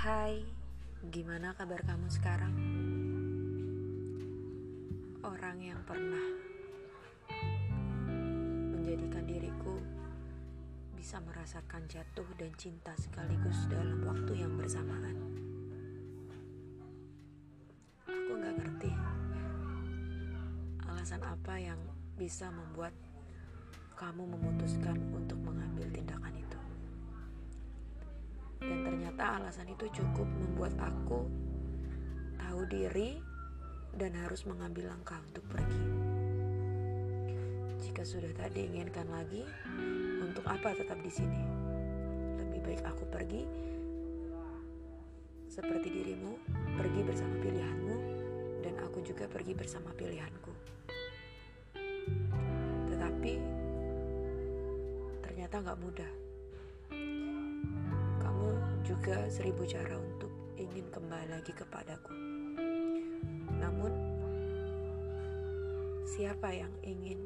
Bagaimana kabar kamu sekarang? Orang yang pernah menjadikan diriku bisa merasakan jatuh dan cinta sekaligus dalam waktu yang bersamaan. Aku gak ngerti alasan apa yang bisa membuat kamu memutuskan untuk ternyata alasan itu cukup membuat aku tahu diri dan harus mengambil langkah untuk pergi. Jika sudah tak diinginkan lagi, untuk apa tetap di sini? Lebih baik aku pergi seperti dirimu, pergi bersama pilihanmu, dan aku juga pergi bersama pilihanku. Tetapi ternyata nggak mudah juga seribu cara untuk ingin kembali lagi kepadaku. Namun, siapa yang ingin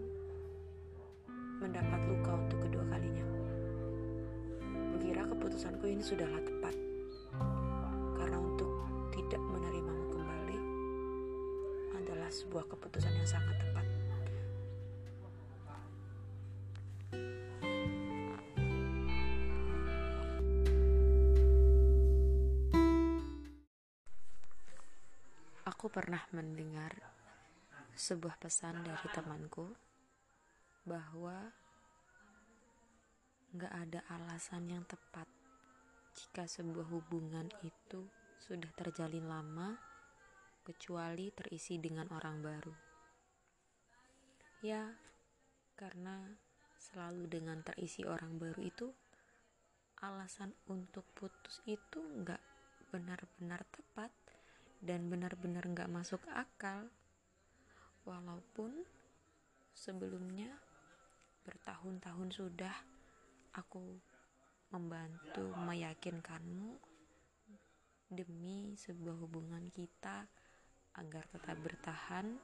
mendapat luka untuk kedua kalinya? Mengira keputusanku ini sudahlah tepat. Karena untuk tidak menerimamu kembali adalah sebuah keputusan yang sangat tepat. Pernah mendengar sebuah pesan dari temanku bahwa gak ada alasan yang tepat jika sebuah hubungan itu sudah terjalin lama kecuali terisi dengan orang baru. Ya, karena selalu dengan terisi orang baru itu alasan untuk putus itu gak benar-benar tepat dan benar-benar nggak masuk akal walaupun sebelumnya bertahun-tahun sudah aku membantu meyakinkanmu demi sebuah hubungan kita agar tetap bertahan.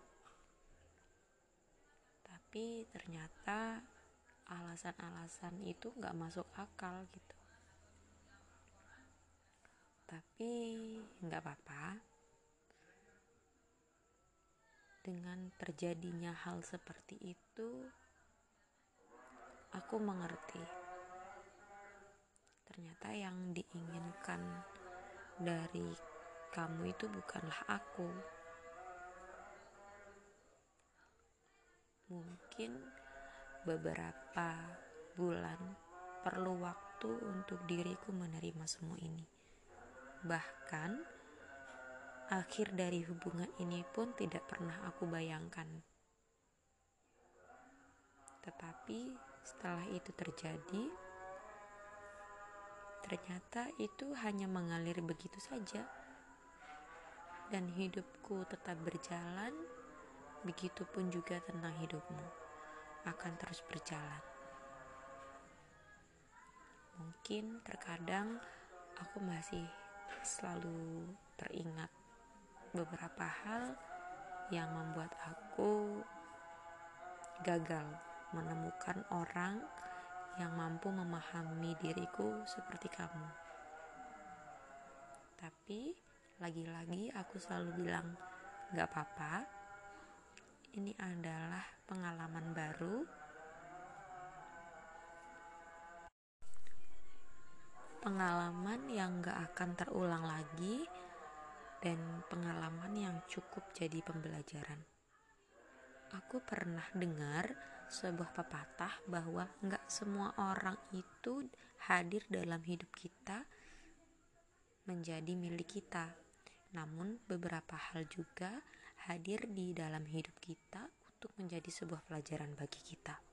Tapi ternyata alasan-alasan itu nggak masuk akal gitu. Tapi nggak apa-apa dengan terjadinya hal seperti itu, aku mengerti. Ternyata yang diinginkan dari kamu itu bukanlah aku. Mungkin beberapa bulan perlu waktu untuk diriku menerima semua ini. Bahkan Akhir dari hubungan ini pun tidak pernah aku bayangkan. Tetapi setelah itu terjadi, ternyata itu hanya mengalir begitu saja. Dan hidupku tetap berjalan, begitupun juga tentang hidupmu akan terus berjalan. Mungkin terkadang aku masih selalu teringat beberapa hal yang membuat aku gagal menemukan orang yang mampu memahami diriku seperti kamu. Tapi lagi-lagi aku selalu bilang gak apa-apa. Ini adalah pengalaman baru. Pengalaman yang gak akan terulang lagi dan pengalaman yang cukup jadi pembelajaran. Aku pernah dengar sebuah pepatah bahwa nggak semua orang itu hadir dalam hidup kita menjadi milik kita. Namun beberapa hal juga hadir di dalam hidup kita untuk menjadi sebuah pelajaran bagi kita.